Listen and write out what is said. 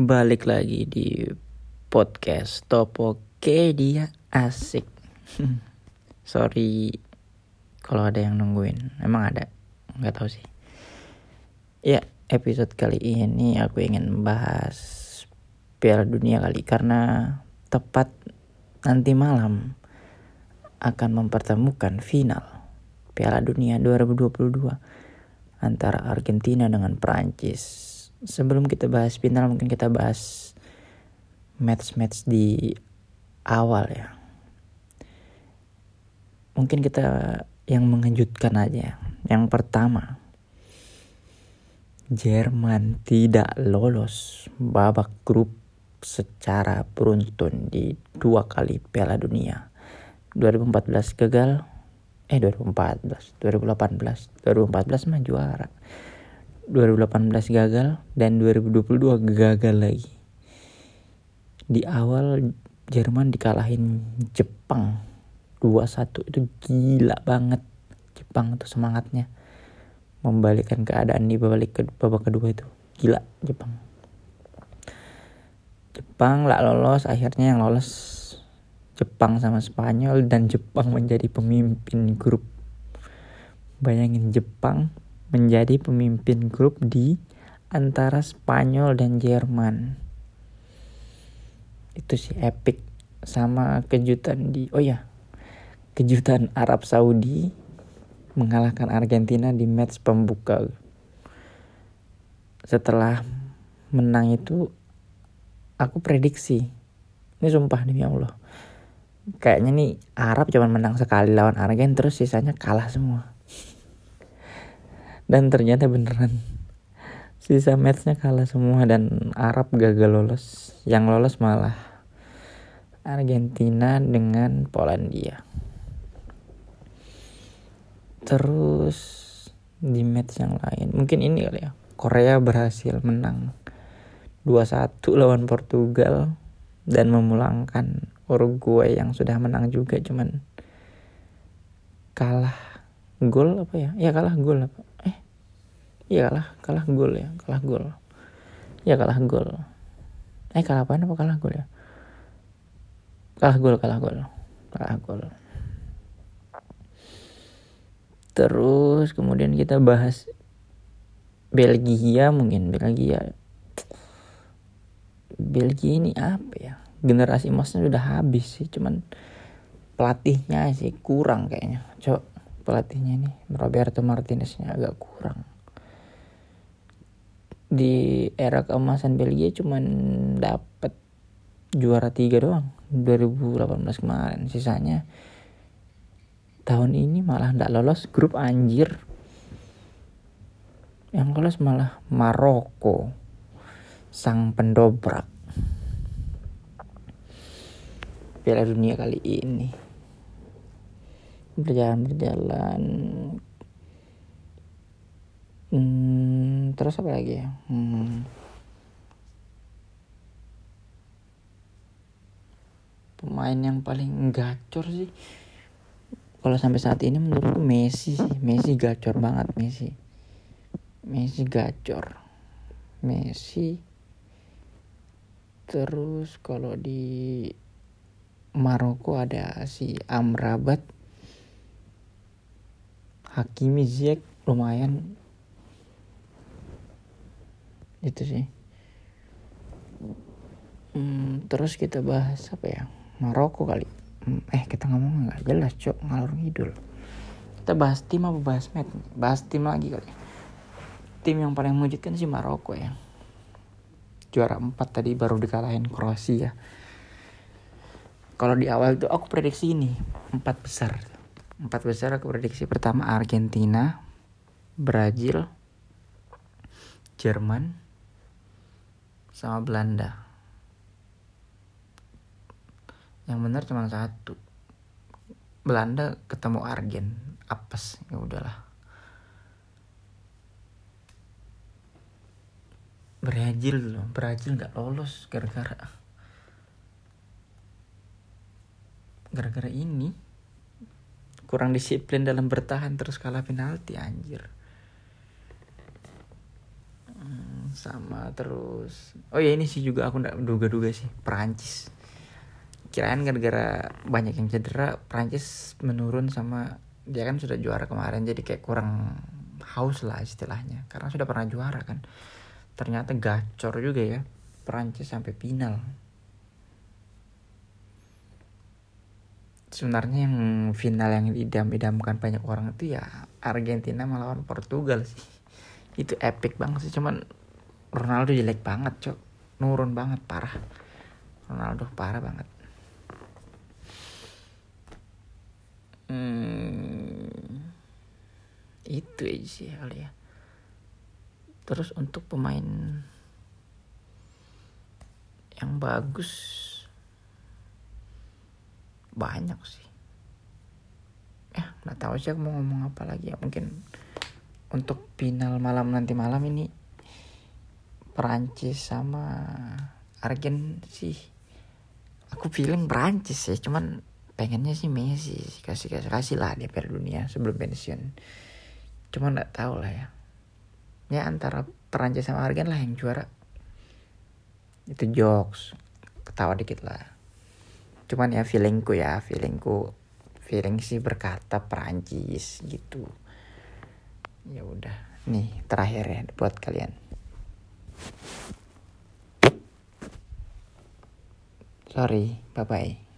balik lagi di podcast Topopedia asik. Sorry kalau ada yang nungguin. Emang ada? Nggak tahu sih. Ya, episode kali ini aku ingin membahas Piala Dunia kali karena tepat nanti malam akan mempertemukan final Piala Dunia 2022 antara Argentina dengan Prancis sebelum kita bahas final mungkin kita bahas match-match di awal ya. Mungkin kita yang mengejutkan aja. Yang pertama, Jerman tidak lolos babak grup secara beruntun di dua kali Piala Dunia. 2014 gagal, eh 2014, 2018, 2014 mah juara. 2018 gagal dan 2022 gagal lagi. Di awal Jerman dikalahin Jepang 2-1 itu gila banget. Jepang tuh semangatnya membalikkan keadaan di babak, ke, kedua itu. Gila Jepang. Jepang lah lolos, akhirnya yang lolos Jepang sama Spanyol dan Jepang menjadi pemimpin grup. Bayangin Jepang menjadi pemimpin grup di antara Spanyol dan Jerman. Itu sih epic sama kejutan di oh ya kejutan Arab Saudi mengalahkan Argentina di match pembuka. Setelah menang itu aku prediksi ini sumpah demi Allah kayaknya nih Arab cuma menang sekali lawan Argentina terus sisanya kalah semua dan ternyata beneran. Sisa matchnya kalah semua dan Arab gagal lolos. Yang lolos malah Argentina dengan Polandia. Terus di match yang lain mungkin ini kali ya. Korea berhasil menang 2-1 lawan Portugal dan memulangkan Uruguay yang sudah menang juga cuman kalah gol apa ya? Ya kalah gol apa Iya kalah, kalah gol ya, kalah gol. Ya kalah gol. Eh kalah apa? Apa kalah gol ya? Kalah gol, kalah gol, kalah gol. Terus kemudian kita bahas Belgia mungkin Belgia. Belgia ini apa ya? Generasi emasnya sudah habis sih, cuman pelatihnya sih kurang kayaknya. Coba pelatihnya ini Roberto Martineznya agak kurang di era keemasan Belgia cuman dapat juara tiga doang 2018 kemarin. Sisanya tahun ini malah ndak lolos grup anjir. Yang lolos malah Maroko sang pendobrak. Piala Dunia kali ini. Berjalan berjalan hmm, terus apa lagi ya? Hmm. pemain yang paling gacor sih. Kalau sampai saat ini menurutku Messi sih. Messi gacor banget Messi. Messi gacor. Messi terus kalau di Maroko ada si Amrabat. Hakimi Ziyech lumayan itu sih. Hmm, terus kita bahas apa ya? Maroko kali. Hmm, eh kita ngomong nggak jelas cok ngalur ngidul. Kita bahas tim apa bahas match? Bahas tim lagi kali. Tim yang paling mengejutkan sih Maroko ya. Juara 4 tadi baru dikalahin Kroasia. Kalau di awal itu aku prediksi ini empat besar. Empat besar aku prediksi. Pertama Argentina Brazil Jerman sama Belanda. Yang benar cuma satu. Belanda ketemu Argen apes ya udahlah. Brazil loh Brazil nggak lolos gara-gara gara-gara ini. Kurang disiplin dalam bertahan terus kalah penalti anjir sama terus. Oh ya ini sih juga aku nggak duga-duga sih Perancis. Kirain gara-gara banyak yang cedera Perancis menurun sama dia kan sudah juara kemarin jadi kayak kurang haus lah istilahnya. Karena sudah pernah juara kan. Ternyata gacor juga ya Perancis sampai final. Sebenarnya yang final yang idam-idamkan banyak orang itu ya Argentina melawan Portugal sih. Itu epic banget sih cuman Ronaldo jelek banget cok. Nurun banget parah. Ronaldo parah banget. Hmm, itu aja sih hal ya. Terus untuk pemain yang bagus banyak sih. Ya nggak tahu sih aku mau ngomong apa lagi ya. Mungkin untuk final malam nanti malam ini Perancis sama Argen sih. Aku feeling Perancis ya cuman pengennya sih Messi kasih kasih kasih lah dia Piala Dunia sebelum pensiun. Cuman nggak tahu lah ya. Ya antara Perancis sama Argen lah yang juara. Itu jokes. Ketawa dikit lah. Cuman ya feelingku ya feelingku feeling sih berkata Perancis gitu. Ya udah nih terakhir ya buat kalian sorry bye bye